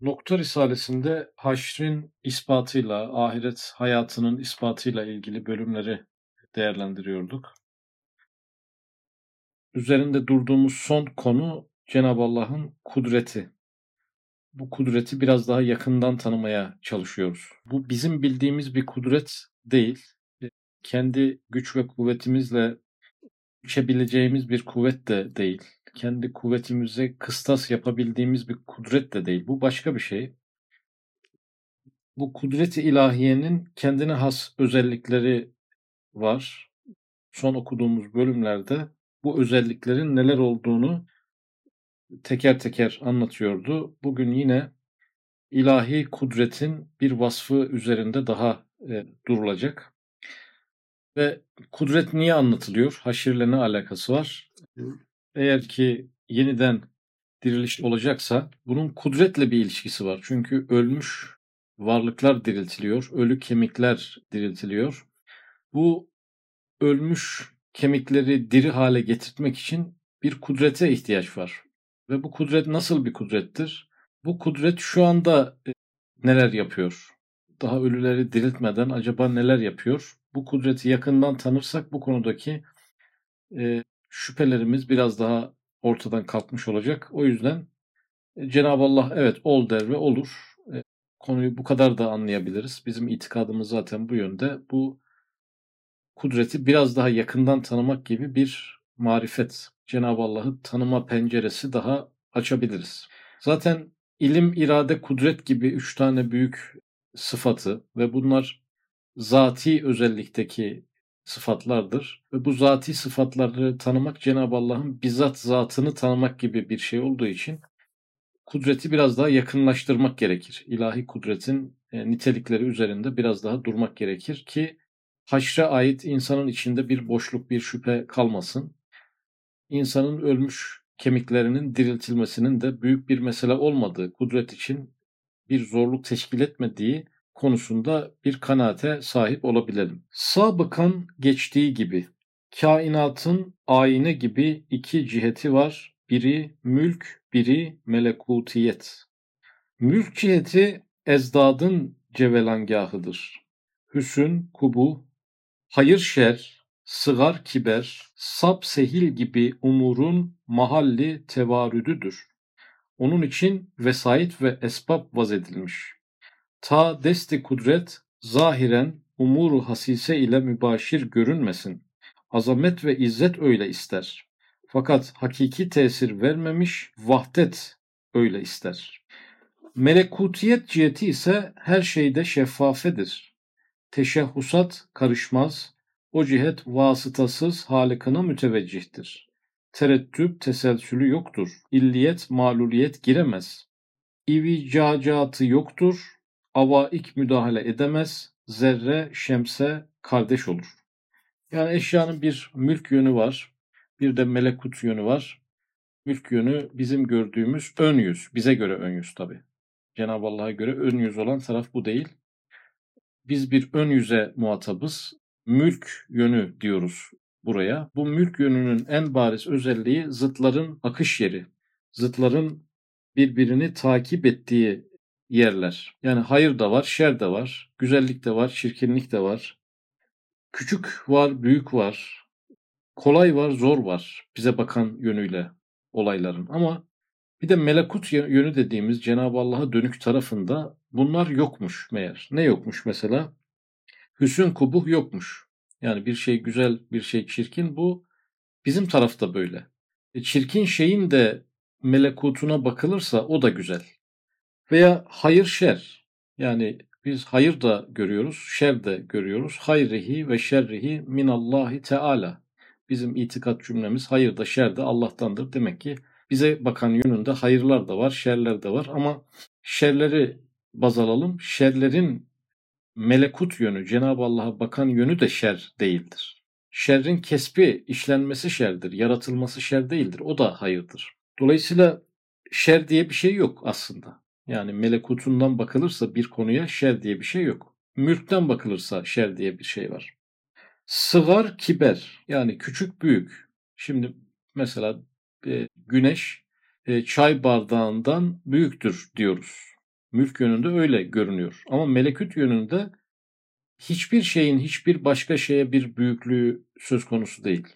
Nokta Risalesi'nde haşrin ispatıyla, ahiret hayatının ispatıyla ilgili bölümleri değerlendiriyorduk. Üzerinde durduğumuz son konu Cenab-ı Allah'ın kudreti. Bu kudreti biraz daha yakından tanımaya çalışıyoruz. Bu bizim bildiğimiz bir kudret değil. Kendi güç ve kuvvetimizle uçabileceğimiz bir kuvvet de değil kendi kuvvetimize kıstas yapabildiğimiz bir kudret de değil. Bu başka bir şey. Bu kudret-i ilahiyenin kendine has özellikleri var. Son okuduğumuz bölümlerde bu özelliklerin neler olduğunu teker teker anlatıyordu. Bugün yine ilahi kudretin bir vasfı üzerinde daha e, durulacak. Ve kudret niye anlatılıyor? Haşirle ne alakası var? Eğer ki yeniden diriliş olacaksa bunun kudretle bir ilişkisi var. Çünkü ölmüş varlıklar diriltiliyor, ölü kemikler diriltiliyor. Bu ölmüş kemikleri diri hale getirtmek için bir kudrete ihtiyaç var. Ve bu kudret nasıl bir kudrettir? Bu kudret şu anda e, neler yapıyor? Daha ölüleri diriltmeden acaba neler yapıyor? Bu kudreti yakından tanırsak bu konudaki e, şüphelerimiz biraz daha ortadan kalkmış olacak. O yüzden e, Cenab-ı Allah evet ol der ve olur. E, konuyu bu kadar da anlayabiliriz. Bizim itikadımız zaten bu yönde. Bu kudreti biraz daha yakından tanımak gibi bir marifet. Cenab-ı Allah'ı tanıma penceresi daha açabiliriz. Zaten ilim, irade, kudret gibi üç tane büyük sıfatı ve bunlar zati özellikteki sıfatlardır. Ve bu zati sıfatları tanımak Cenab-ı Allah'ın bizzat zatını tanımak gibi bir şey olduğu için kudreti biraz daha yakınlaştırmak gerekir. İlahi kudretin e, nitelikleri üzerinde biraz daha durmak gerekir ki haşre ait insanın içinde bir boşluk, bir şüphe kalmasın. İnsanın ölmüş kemiklerinin diriltilmesinin de büyük bir mesele olmadığı, kudret için bir zorluk teşkil etmediği konusunda bir kanaate sahip olabilelim. Sabıkan geçtiği gibi kainatın ayine gibi iki ciheti var. Biri mülk, biri melekutiyet. Mülk ciheti ezdadın cevelangahıdır. Hüsün, kubu, hayır şer, sıgar kiber, sap sehil gibi umurun mahalli tevarüdüdür. Onun için vesait ve esbab vaz edilmiş. Ta desti kudret zahiren umuru hasise ile mübaşir görünmesin. Azamet ve izzet öyle ister. Fakat hakiki tesir vermemiş vahdet öyle ister. Melekutiyet ciheti ise her şeyde şeffafedir. Teşehhusat karışmaz. O cihet vasıtasız halikına müteveccihtir. Tereddüt teselsülü yoktur. İlliyet maluliyet giremez. İvicacatı yoktur avaik müdahale edemez, zerre şemse kardeş olur. Yani eşyanın bir mülk yönü var, bir de melekut yönü var. Mülk yönü bizim gördüğümüz ön yüz, bize göre ön yüz tabi. Cenab-ı Allah'a göre ön yüz olan taraf bu değil. Biz bir ön yüze muhatabız. Mülk yönü diyoruz buraya. Bu mülk yönünün en bariz özelliği zıtların akış yeri. Zıtların birbirini takip ettiği yerler. Yani hayır da var, şer de var, güzellik de var, çirkinlik de var. Küçük var, büyük var. Kolay var, zor var bize bakan yönüyle olayların. Ama bir de melekut yönü dediğimiz Cenab-ı Allah'a dönük tarafında bunlar yokmuş meğer. Ne yokmuş mesela? Hüsün kubuh yokmuş. Yani bir şey güzel, bir şey çirkin bu bizim tarafta böyle. E çirkin şeyin de melekutuna bakılırsa o da güzel. Veya hayır şer. Yani biz hayır da görüyoruz, şer de görüyoruz. Hayrihi ve şerrihi minallahi teala. Bizim itikat cümlemiz hayır da şer de Allah'tandır. Demek ki bize bakan yönünde hayırlar da var, şerler de var ama şerleri baz alalım. Şerlerin melekut yönü, Cenab-ı Allah'a bakan yönü de şer değildir. Şerrin kesbi, işlenmesi şerdir, yaratılması şer değildir. O da hayırdır. Dolayısıyla şer diye bir şey yok aslında. Yani melekutundan bakılırsa bir konuya şer diye bir şey yok. Mülkten bakılırsa şer diye bir şey var. Sıgar kiber yani küçük büyük. Şimdi mesela e, güneş e, çay bardağından büyüktür diyoruz. Mülk yönünde öyle görünüyor. Ama melekut yönünde hiçbir şeyin hiçbir başka şeye bir büyüklüğü söz konusu değil.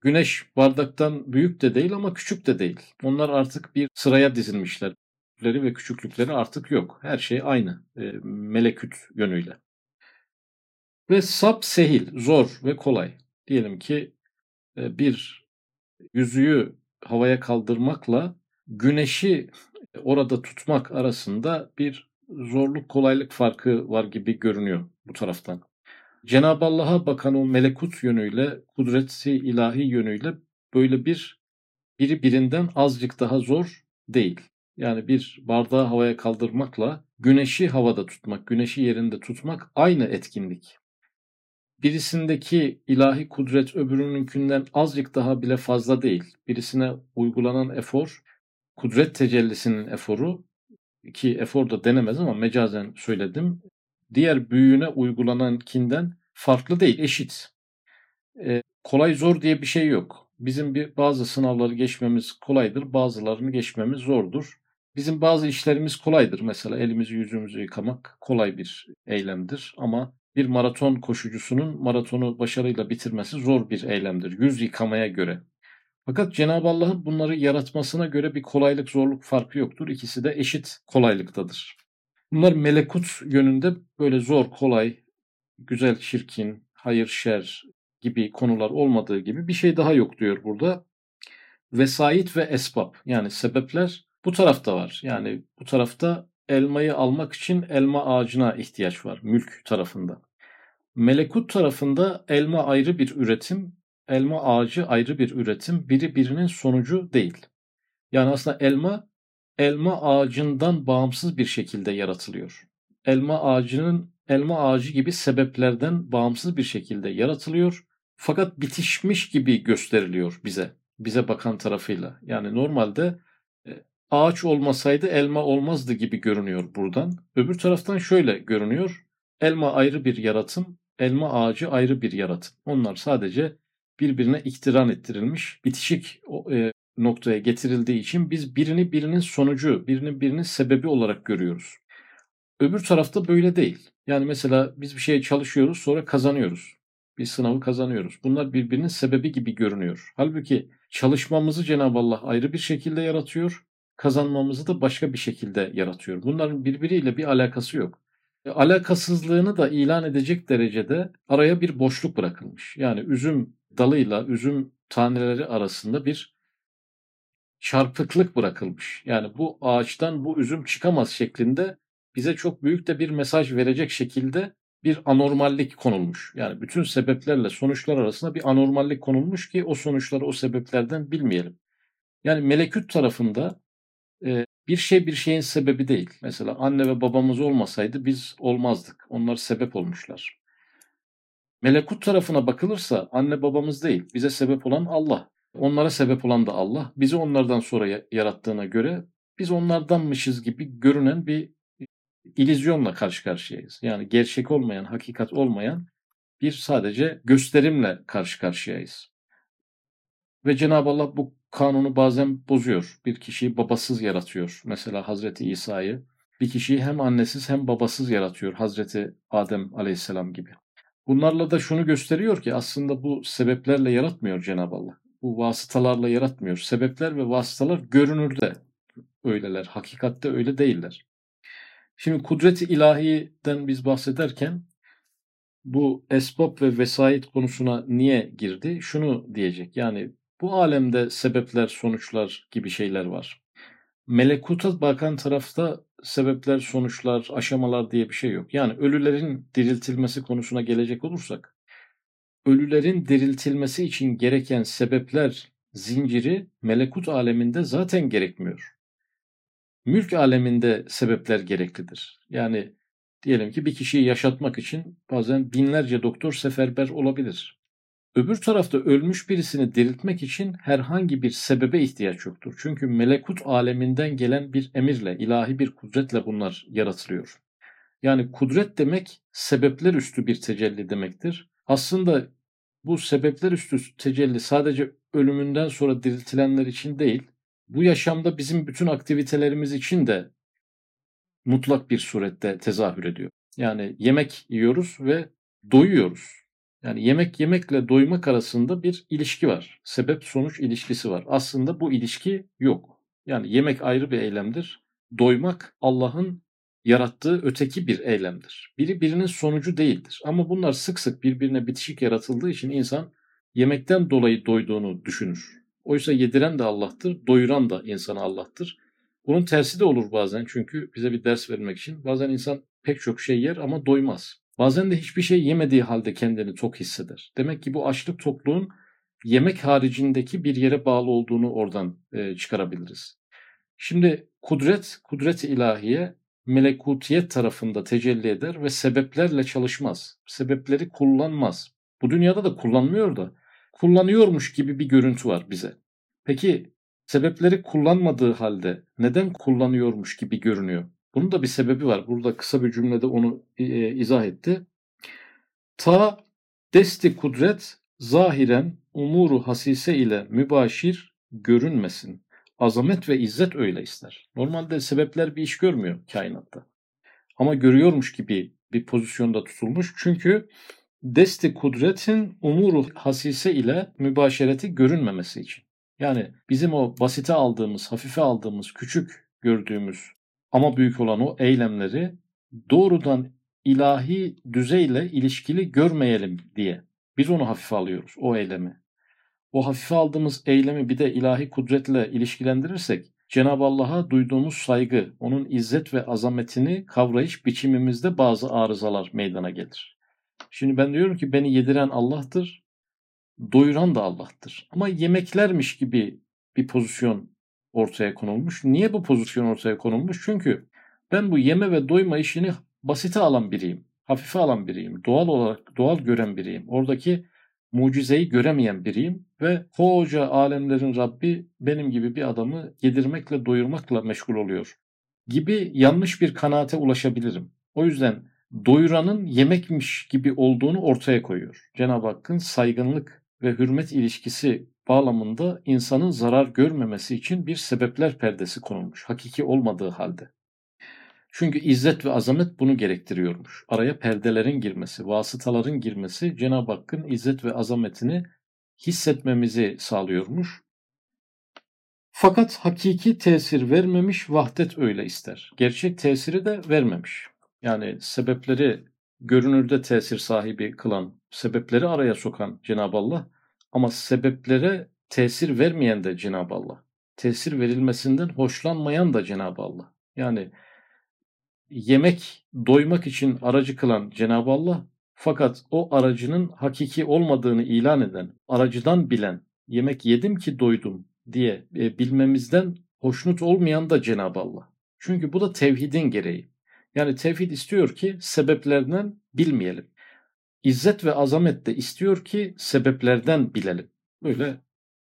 Güneş bardaktan büyük de değil ama küçük de değil. Onlar artık bir sıraya dizilmişler. Büyüklükleri ve küçüklükleri artık yok. Her şey aynı e, melekut yönüyle. Ve sap sehil, zor ve kolay. Diyelim ki e, bir yüzüğü havaya kaldırmakla güneşi orada tutmak arasında bir zorluk kolaylık farkı var gibi görünüyor bu taraftan. Cenab-ı Allah'a bakan o melekut yönüyle, kudreti ilahi yönüyle böyle bir biri birinden azıcık daha zor değil. Yani bir bardağı havaya kaldırmakla güneşi havada tutmak, güneşi yerinde tutmak aynı etkinlik. Birisindeki ilahi kudret öbürününkinden azıcık daha bile fazla değil. Birisine uygulanan efor, kudret tecellisinin eforu ki efor da denemez ama mecazen söyledim. Diğer büyüğüne uygulanankinden farklı değil, eşit. Ee, kolay zor diye bir şey yok. Bizim bir bazı sınavları geçmemiz kolaydır, bazılarını geçmemiz zordur. Bizim bazı işlerimiz kolaydır. Mesela elimizi yüzümüzü yıkamak kolay bir eylemdir ama bir maraton koşucusunun maratonu başarıyla bitirmesi zor bir eylemdir. Yüz yıkamaya göre. Fakat Cenab-ı Allah'ın bunları yaratmasına göre bir kolaylık zorluk farkı yoktur. İkisi de eşit kolaylıktadır. Bunlar melekut yönünde böyle zor, kolay, güzel, çirkin, hayır, şer gibi konular olmadığı gibi bir şey daha yok diyor burada. Vesait ve esbab yani sebepler bu tarafta var. Yani bu tarafta elmayı almak için elma ağacına ihtiyaç var mülk tarafında. Melekut tarafında elma ayrı bir üretim, elma ağacı ayrı bir üretim, biri birinin sonucu değil. Yani aslında elma elma ağacından bağımsız bir şekilde yaratılıyor. Elma ağacının elma ağacı gibi sebeplerden bağımsız bir şekilde yaratılıyor. Fakat bitişmiş gibi gösteriliyor bize, bize bakan tarafıyla. Yani normalde ağaç olmasaydı elma olmazdı gibi görünüyor buradan. Öbür taraftan şöyle görünüyor. Elma ayrı bir yaratım, elma ağacı ayrı bir yaratım. Onlar sadece birbirine iktiran ettirilmiş, bitişik e, noktaya getirildiği için biz birini birinin sonucu, birini birinin sebebi olarak görüyoruz. Öbür tarafta böyle değil. Yani mesela biz bir şeye çalışıyoruz sonra kazanıyoruz. Bir sınavı kazanıyoruz. Bunlar birbirinin sebebi gibi görünüyor. Halbuki çalışmamızı Cenab-ı Allah ayrı bir şekilde yaratıyor kazanmamızı da başka bir şekilde yaratıyor. Bunların birbiriyle bir alakası yok. E, alakasızlığını da ilan edecek derecede araya bir boşluk bırakılmış. Yani üzüm dalıyla üzüm taneleri arasında bir çarpıklık bırakılmış. Yani bu ağaçtan bu üzüm çıkamaz şeklinde bize çok büyük de bir mesaj verecek şekilde bir anormallik konulmuş. Yani bütün sebeplerle sonuçlar arasında bir anormallik konulmuş ki o sonuçları o sebeplerden bilmeyelim. Yani melekut tarafında bir şey bir şeyin sebebi değil. Mesela anne ve babamız olmasaydı biz olmazdık. Onlar sebep olmuşlar. Melekut tarafına bakılırsa anne babamız değil. Bize sebep olan Allah. Onlara sebep olan da Allah. Bizi onlardan sonra yarattığına göre biz onlardanmışız gibi görünen bir ilizyonla karşı karşıyayız. Yani gerçek olmayan, hakikat olmayan bir sadece gösterimle karşı karşıyayız. Ve Cenab-ı Allah bu kanunu bazen bozuyor. Bir kişiyi babasız yaratıyor. Mesela Hazreti İsa'yı. Bir kişiyi hem annesiz hem babasız yaratıyor. Hazreti Adem aleyhisselam gibi. Bunlarla da şunu gösteriyor ki aslında bu sebeplerle yaratmıyor Cenab-ı Allah. Bu vasıtalarla yaratmıyor. Sebepler ve vasıtalar görünürde öyleler. Hakikatte öyle değiller. Şimdi kudret-i ilahiden biz bahsederken bu esbab ve vesait konusuna niye girdi? Şunu diyecek. Yani bu alemde sebepler, sonuçlar gibi şeyler var. Melekuta bakan tarafta sebepler, sonuçlar, aşamalar diye bir şey yok. Yani ölülerin diriltilmesi konusuna gelecek olursak, ölülerin diriltilmesi için gereken sebepler zinciri melekut aleminde zaten gerekmiyor. Mülk aleminde sebepler gereklidir. Yani diyelim ki bir kişiyi yaşatmak için bazen binlerce doktor seferber olabilir. Öbür tarafta ölmüş birisini diriltmek için herhangi bir sebebe ihtiyaç yoktur. Çünkü melekut aleminden gelen bir emirle, ilahi bir kudretle bunlar yaratılıyor. Yani kudret demek sebepler üstü bir tecelli demektir. Aslında bu sebepler üstü tecelli sadece ölümünden sonra diriltilenler için değil, bu yaşamda bizim bütün aktivitelerimiz için de mutlak bir surette tezahür ediyor. Yani yemek yiyoruz ve doyuyoruz. Yani yemek yemekle doymak arasında bir ilişki var. Sebep sonuç ilişkisi var. Aslında bu ilişki yok. Yani yemek ayrı bir eylemdir. Doymak Allah'ın yarattığı öteki bir eylemdir. Biri birinin sonucu değildir. Ama bunlar sık sık birbirine bitişik yaratıldığı için insan yemekten dolayı doyduğunu düşünür. Oysa yediren de Allah'tır, doyuran da insana Allah'tır. Bunun tersi de olur bazen çünkü bize bir ders vermek için. Bazen insan pek çok şey yer ama doymaz. Bazen de hiçbir şey yemediği halde kendini tok hisseder. Demek ki bu açlık tokluğun yemek haricindeki bir yere bağlı olduğunu oradan e, çıkarabiliriz. Şimdi kudret, kudret ilahiye melekutiyet tarafında tecelli eder ve sebeplerle çalışmaz. Sebepleri kullanmaz. Bu dünyada da kullanmıyor da kullanıyormuş gibi bir görüntü var bize. Peki sebepleri kullanmadığı halde neden kullanıyormuş gibi görünüyor? Bunun da bir sebebi var. Burada kısa bir cümlede onu e, izah etti. Ta desti kudret zahiren umuru hasise ile mübaşir görünmesin. Azamet ve izzet öyle ister. Normalde sebepler bir iş görmüyor kainatta. Ama görüyormuş gibi bir pozisyonda tutulmuş. Çünkü desti kudretin umuru hasise ile mübaşereti görünmemesi için. Yani bizim o basite aldığımız, hafife aldığımız, küçük gördüğümüz ama büyük olan o eylemleri doğrudan ilahi düzeyle ilişkili görmeyelim diye. Biz onu hafife alıyoruz, o eylemi. O hafife aldığımız eylemi bir de ilahi kudretle ilişkilendirirsek, Cenab-ı Allah'a duyduğumuz saygı, onun izzet ve azametini kavrayış biçimimizde bazı arızalar meydana gelir. Şimdi ben diyorum ki beni yediren Allah'tır, doyuran da Allah'tır. Ama yemeklermiş gibi bir pozisyon ortaya konulmuş. Niye bu pozisyon ortaya konulmuş? Çünkü ben bu yeme ve doyma işini basite alan biriyim. Hafife alan biriyim. Doğal olarak doğal gören biriyim. Oradaki mucizeyi göremeyen biriyim ve koca alemlerin Rabbi benim gibi bir adamı yedirmekle doyurmakla meşgul oluyor gibi yanlış bir kanaate ulaşabilirim. O yüzden doyuranın yemekmiş gibi olduğunu ortaya koyuyor. Cenab-ı Hakk'ın saygınlık ve hürmet ilişkisi bağlamında insanın zarar görmemesi için bir sebepler perdesi konulmuş. Hakiki olmadığı halde. Çünkü izzet ve azamet bunu gerektiriyormuş. Araya perdelerin girmesi, vasıtaların girmesi Cenab-ı Hakk'ın izzet ve azametini hissetmemizi sağlıyormuş. Fakat hakiki tesir vermemiş, vahdet öyle ister. Gerçek tesiri de vermemiş. Yani sebepleri görünürde tesir sahibi kılan, sebepleri araya sokan Cenab-ı Allah ama sebeplere tesir vermeyen de Cenab-ı Allah. Tesir verilmesinden hoşlanmayan da Cenab-ı Allah. Yani yemek doymak için aracı kılan Cenab-ı Allah fakat o aracının hakiki olmadığını ilan eden, aracıdan bilen, yemek yedim ki doydum diye e, bilmemizden hoşnut olmayan da Cenab-ı Allah. Çünkü bu da tevhidin gereği. Yani tevhid istiyor ki sebeplerden bilmeyelim. İzzet ve azamet de istiyor ki sebeplerden bilelim. Böyle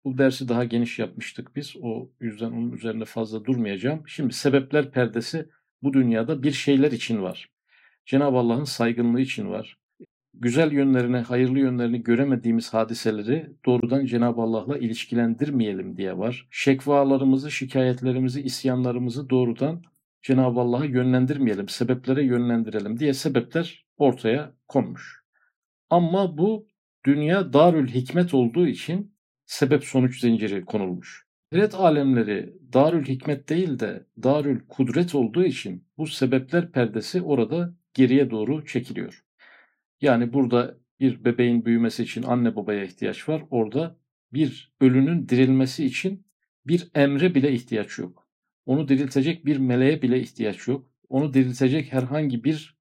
bu dersi daha geniş yapmıştık biz. O yüzden onun üzerinde fazla durmayacağım. Şimdi sebepler perdesi bu dünyada bir şeyler için var. Cenab-ı Allah'ın saygınlığı için var. Güzel yönlerini, hayırlı yönlerini göremediğimiz hadiseleri doğrudan Cenab-ı Allah'la ilişkilendirmeyelim diye var. Şekvalarımızı, şikayetlerimizi, isyanlarımızı doğrudan Cenab-ı Allah'a yönlendirmeyelim, sebeplere yönlendirelim diye sebepler ortaya konmuş. Ama bu dünya darül hikmet olduğu için sebep sonuç zinciri konulmuş. Kudret alemleri darül hikmet değil de darül kudret olduğu için bu sebepler perdesi orada geriye doğru çekiliyor. Yani burada bir bebeğin büyümesi için anne babaya ihtiyaç var. Orada bir ölünün dirilmesi için bir emre bile ihtiyaç yok. Onu diriltecek bir meleğe bile ihtiyaç yok. Onu diriltecek herhangi bir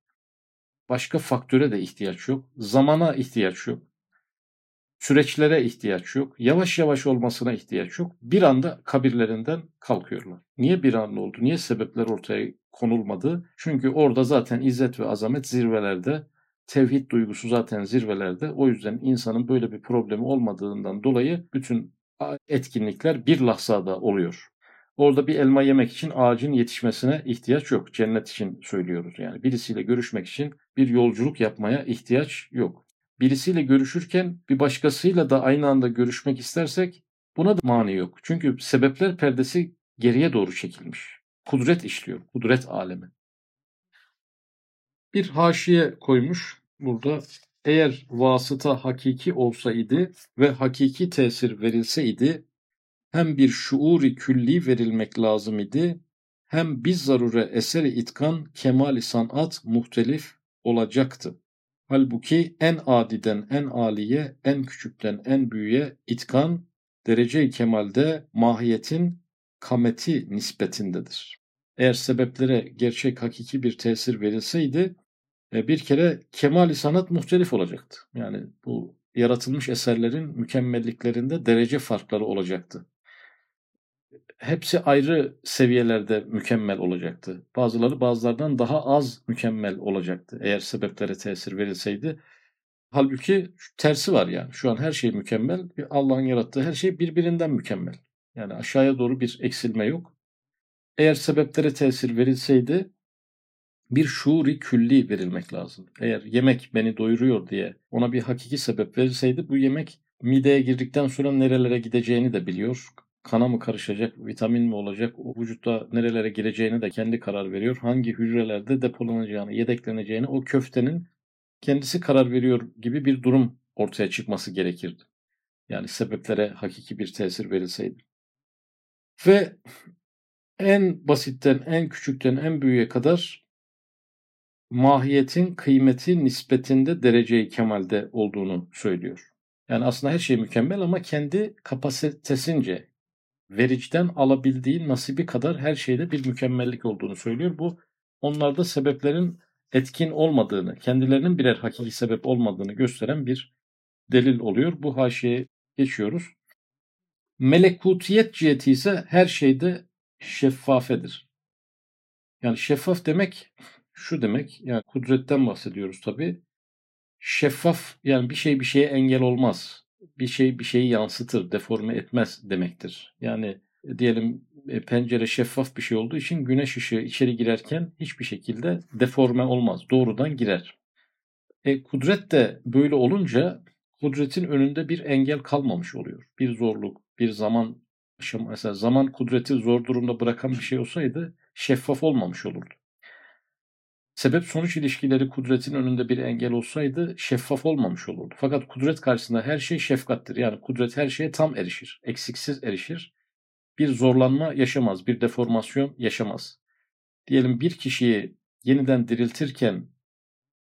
başka faktöre de ihtiyaç yok. Zamana ihtiyaç yok süreçlere ihtiyaç yok. Yavaş yavaş olmasına ihtiyaç yok. Bir anda kabirlerinden kalkıyorlar. Niye bir anda oldu? Niye sebepler ortaya konulmadı? Çünkü orada zaten izzet ve azamet zirvelerde. Tevhid duygusu zaten zirvelerde. O yüzden insanın böyle bir problemi olmadığından dolayı bütün etkinlikler bir lahzada oluyor. Orada bir elma yemek için ağacın yetişmesine ihtiyaç yok. Cennet için söylüyoruz yani. Birisiyle görüşmek için bir yolculuk yapmaya ihtiyaç yok birisiyle görüşürken bir başkasıyla da aynı anda görüşmek istersek buna da mani yok. Çünkü sebepler perdesi geriye doğru çekilmiş. Kudret işliyor, kudret alemi. Bir haşiye koymuş burada. Eğer vasıta hakiki olsaydı ve hakiki tesir verilseydi hem bir şuuri külli verilmek lazım idi hem biz zarure eseri itkan kemali sanat muhtelif olacaktı. Halbuki en adiden en aliye, en küçükten en büyüğe itkan derece-i kemalde mahiyetin kameti nispetindedir. Eğer sebeplere gerçek hakiki bir tesir verilseydi e, bir kere kemali sanat muhtelif olacaktı. Yani bu yaratılmış eserlerin mükemmelliklerinde derece farkları olacaktı. Hepsi ayrı seviyelerde mükemmel olacaktı. Bazıları bazılardan daha az mükemmel olacaktı eğer sebeplere tesir verilseydi. Halbuki tersi var yani. Şu an her şey mükemmel. Allah'ın yarattığı her şey birbirinden mükemmel. Yani aşağıya doğru bir eksilme yok. Eğer sebeplere tesir verilseydi bir şuuri külli verilmek lazım. Eğer yemek beni doyuruyor diye ona bir hakiki sebep verilseydi bu yemek mideye girdikten sonra nerelere gideceğini de biliyor. Kana mı karışacak, vitamin mi olacak, o vücutta nerelere gireceğini de kendi karar veriyor. Hangi hücrelerde depolanacağını, yedekleneceğini o köftenin kendisi karar veriyor gibi bir durum ortaya çıkması gerekirdi. Yani sebeplere hakiki bir tesir verilseydi. Ve en basitten, en küçükten en büyüğe kadar mahiyetin kıymeti nispetinde dereceyi kemalde olduğunu söylüyor. Yani aslında her şey mükemmel ama kendi kapasitesince vericiden alabildiği nasibi kadar her şeyde bir mükemmellik olduğunu söylüyor. Bu onlarda sebeplerin etkin olmadığını, kendilerinin birer hakiki sebep olmadığını gösteren bir delil oluyor. Bu haşiye geçiyoruz. Melekutiyet ciheti ise her şeyde şeffafedir. Yani şeffaf demek şu demek, yani kudretten bahsediyoruz tabi. Şeffaf yani bir şey bir şeye engel olmaz. Bir şey bir şeyi yansıtır, deforme etmez demektir. Yani e, diyelim e, pencere şeffaf bir şey olduğu için güneş ışığı içeri girerken hiçbir şekilde deforme olmaz. Doğrudan girer. E, kudret de böyle olunca kudretin önünde bir engel kalmamış oluyor. Bir zorluk, bir zaman mesela zaman kudreti zor durumda bırakan bir şey olsaydı şeffaf olmamış olurdu. Sebep sonuç ilişkileri kudretin önünde bir engel olsaydı şeffaf olmamış olurdu. Fakat kudret karşısında her şey şefkattir. Yani kudret her şeye tam erişir, eksiksiz erişir. Bir zorlanma yaşamaz, bir deformasyon yaşamaz. Diyelim bir kişiyi yeniden diriltirken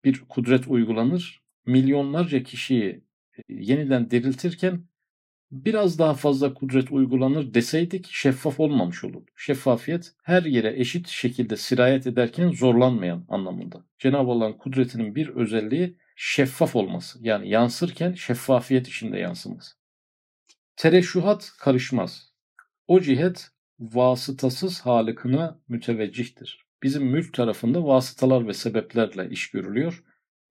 bir kudret uygulanır. Milyonlarca kişiyi e, yeniden diriltirken biraz daha fazla kudret uygulanır deseydik şeffaf olmamış olurdu. Şeffafiyet her yere eşit şekilde sirayet ederken zorlanmayan anlamında. Cenab-ı Allah'ın kudretinin bir özelliği şeffaf olması. Yani yansırken şeffafiyet içinde yansıması. Tereşuhat karışmaz. O cihet vasıtasız halıkına müteveccihtir. Bizim mülk tarafında vasıtalar ve sebeplerle iş görülüyor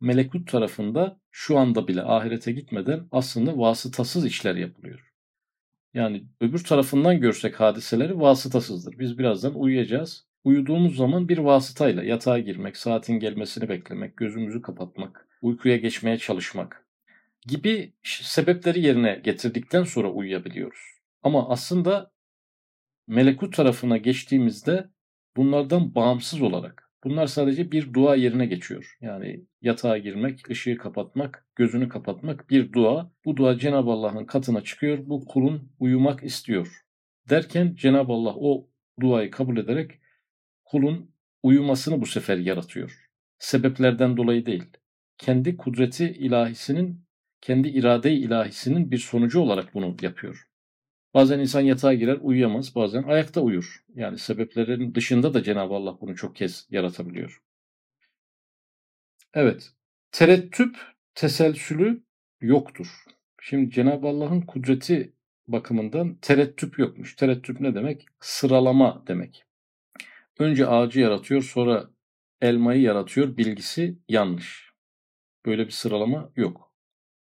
melekut tarafında şu anda bile ahirete gitmeden aslında vasıtasız işler yapılıyor. Yani öbür tarafından görsek hadiseleri vasıtasızdır. Biz birazdan uyuyacağız. Uyuduğumuz zaman bir vasıtayla yatağa girmek, saatin gelmesini beklemek, gözümüzü kapatmak, uykuya geçmeye çalışmak gibi sebepleri yerine getirdikten sonra uyuyabiliyoruz. Ama aslında melekut tarafına geçtiğimizde bunlardan bağımsız olarak Bunlar sadece bir dua yerine geçiyor. Yani yatağa girmek, ışığı kapatmak, gözünü kapatmak bir dua. Bu dua Cenab-ı Allah'ın katına çıkıyor. Bu kulun uyumak istiyor. Derken Cenab-ı Allah o duayı kabul ederek kulun uyumasını bu sefer yaratıyor. Sebeplerden dolayı değil. Kendi kudreti ilahisinin, kendi irade ilahisinin bir sonucu olarak bunu yapıyor. Bazen insan yatağa girer uyuyamaz, bazen ayakta uyur. Yani sebeplerin dışında da Cenab-ı Allah bunu çok kez yaratabiliyor. Evet, terettüp teselsülü yoktur. Şimdi Cenab-ı Allah'ın kudreti bakımından terettüp yokmuş. Terettüp ne demek? Sıralama demek. Önce ağacı yaratıyor, sonra elmayı yaratıyor bilgisi yanlış. Böyle bir sıralama yok.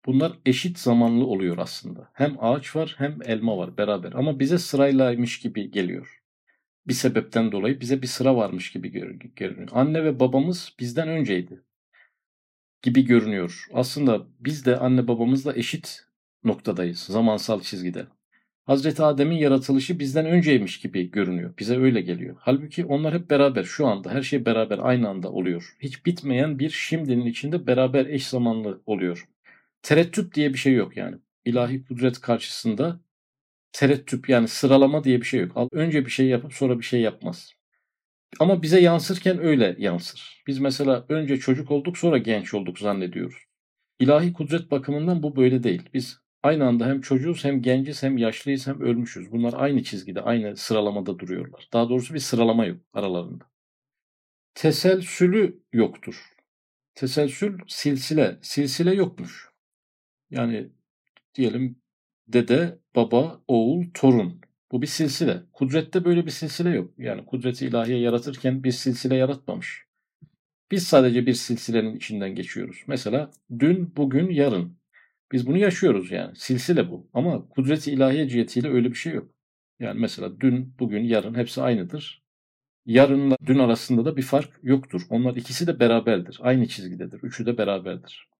Bunlar eşit zamanlı oluyor aslında. Hem ağaç var hem elma var beraber. Ama bize sıraylaymış gibi geliyor. Bir sebepten dolayı bize bir sıra varmış gibi görünüyor. Anne ve babamız bizden önceydi gibi görünüyor. Aslında biz de anne babamızla eşit noktadayız zamansal çizgide. Hazreti Adem'in yaratılışı bizden önceymiş gibi görünüyor. Bize öyle geliyor. Halbuki onlar hep beraber şu anda her şey beraber aynı anda oluyor. Hiç bitmeyen bir şimdinin içinde beraber eş zamanlı oluyor. Tereddüt diye bir şey yok yani. İlahi kudret karşısında tereddüt yani sıralama diye bir şey yok. Önce bir şey yapıp sonra bir şey yapmaz. Ama bize yansırken öyle yansır. Biz mesela önce çocuk olduk sonra genç olduk zannediyoruz. İlahi kudret bakımından bu böyle değil. Biz aynı anda hem çocuğuz hem genciz hem yaşlıyız hem ölmüşüz. Bunlar aynı çizgide, aynı sıralamada duruyorlar. Daha doğrusu bir sıralama yok aralarında. Teselsülü yoktur. Teselsül silsile. Silsile yokmuş. Yani diyelim dede, baba, oğul, torun. Bu bir silsile. Kudrette böyle bir silsile yok. Yani kudreti ilahiye yaratırken bir silsile yaratmamış. Biz sadece bir silsilenin içinden geçiyoruz. Mesela dün, bugün, yarın. Biz bunu yaşıyoruz yani. Silsile bu. Ama kudreti ilahiye cihetiyle öyle bir şey yok. Yani mesela dün, bugün, yarın hepsi aynıdır. Yarınla dün arasında da bir fark yoktur. Onlar ikisi de beraberdir. Aynı çizgidedir. Üçü de beraberdir.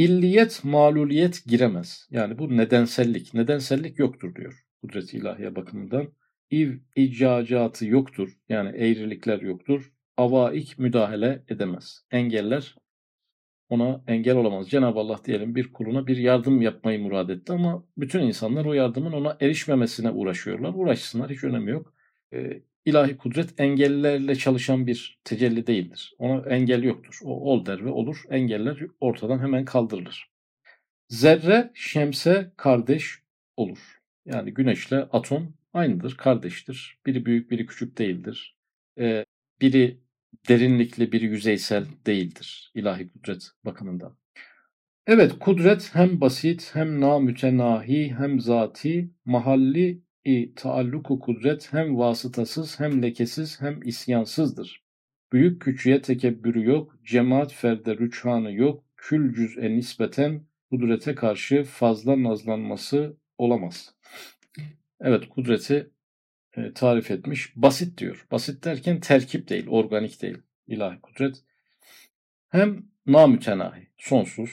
İlliyet, maluliyet giremez. Yani bu nedensellik. Nedensellik yoktur diyor kudret ilahiye bakımından. İv icacatı yoktur. Yani eğrilikler yoktur. Avaik müdahale edemez. Engeller ona engel olamaz. Cenab-ı Allah diyelim bir kuluna bir yardım yapmayı murad etti ama bütün insanlar o yardımın ona erişmemesine uğraşıyorlar. Uğraşsınlar hiç önemi yok. Ee, ilahi kudret engellerle çalışan bir tecelli değildir. Ona engel yoktur. O ol der ve olur. Engeller ortadan hemen kaldırılır. Zerre şemse kardeş olur. Yani güneşle atom aynıdır, kardeştir. Biri büyük, biri küçük değildir. Ee, biri derinlikli, biri yüzeysel değildir ilahi kudret bakımından. Evet, kudret hem basit, hem namütenahi, hem zati, mahalli i taalluku kudret hem vasıtasız, hem lekesiz, hem isyansızdır. Büyük küçüğe tekebbürü yok, cemaat ferde rüçhanı yok, kül cüz'e nispeten kudrete karşı fazla nazlanması olamaz. Evet, kudreti e, tarif etmiş. Basit diyor. Basit derken terkip değil, organik değil. ilahi kudret. Hem namütenahi, sonsuz,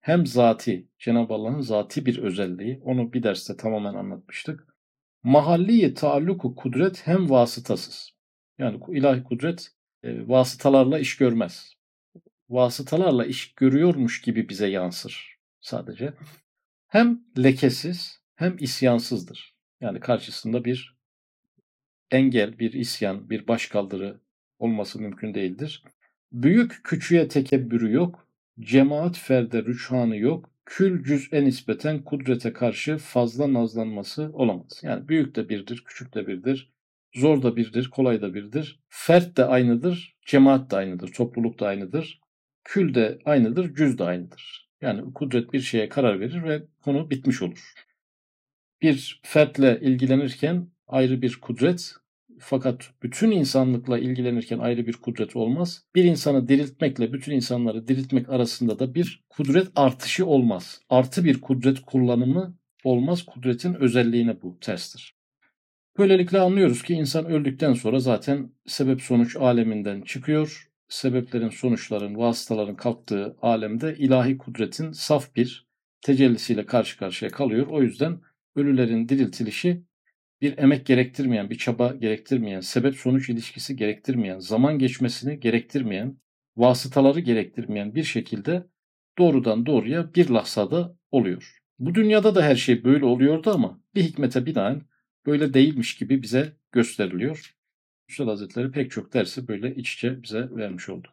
hem zati, Cenab-ı Allah'ın zati bir özelliği. Onu bir derste tamamen anlatmıştık. Mahalliye taalluku kudret hem vasıtasız. Yani ilahi kudret e, vasıtalarla iş görmez. Vasıtalarla iş görüyormuş gibi bize yansır sadece. Hem lekesiz hem isyansızdır. Yani karşısında bir engel, bir isyan, bir başkaldırı olması mümkün değildir. Büyük küçüğe tekebbürü yok, cemaat ferde rüçhanı yok, kül cüz'e nispeten kudrete karşı fazla nazlanması olamaz. Yani büyük de birdir, küçük de birdir, zor da birdir, kolay da birdir. Fert de aynıdır, cemaat de aynıdır, topluluk da aynıdır. Kül de aynıdır, cüz de aynıdır. Yani kudret bir şeye karar verir ve konu bitmiş olur. Bir fertle ilgilenirken ayrı bir kudret fakat bütün insanlıkla ilgilenirken ayrı bir kudret olmaz. Bir insanı diriltmekle bütün insanları diriltmek arasında da bir kudret artışı olmaz. Artı bir kudret kullanımı olmaz. Kudretin özelliğine bu terstir. Böylelikle anlıyoruz ki insan öldükten sonra zaten sebep sonuç aleminden çıkıyor. Sebeplerin, sonuçların, vasıtaların kalktığı alemde ilahi kudretin saf bir tecellisiyle karşı karşıya kalıyor. O yüzden ölülerin diriltilişi bir emek gerektirmeyen, bir çaba gerektirmeyen, sebep sonuç ilişkisi gerektirmeyen, zaman geçmesini gerektirmeyen, vasıtaları gerektirmeyen bir şekilde doğrudan doğruya bir lahzada oluyor. Bu dünyada da her şey böyle oluyordu ama bir hikmete binaen böyle değilmiş gibi bize gösteriliyor. Üstad Hazretleri pek çok dersi böyle iç içe bize vermiş oldu.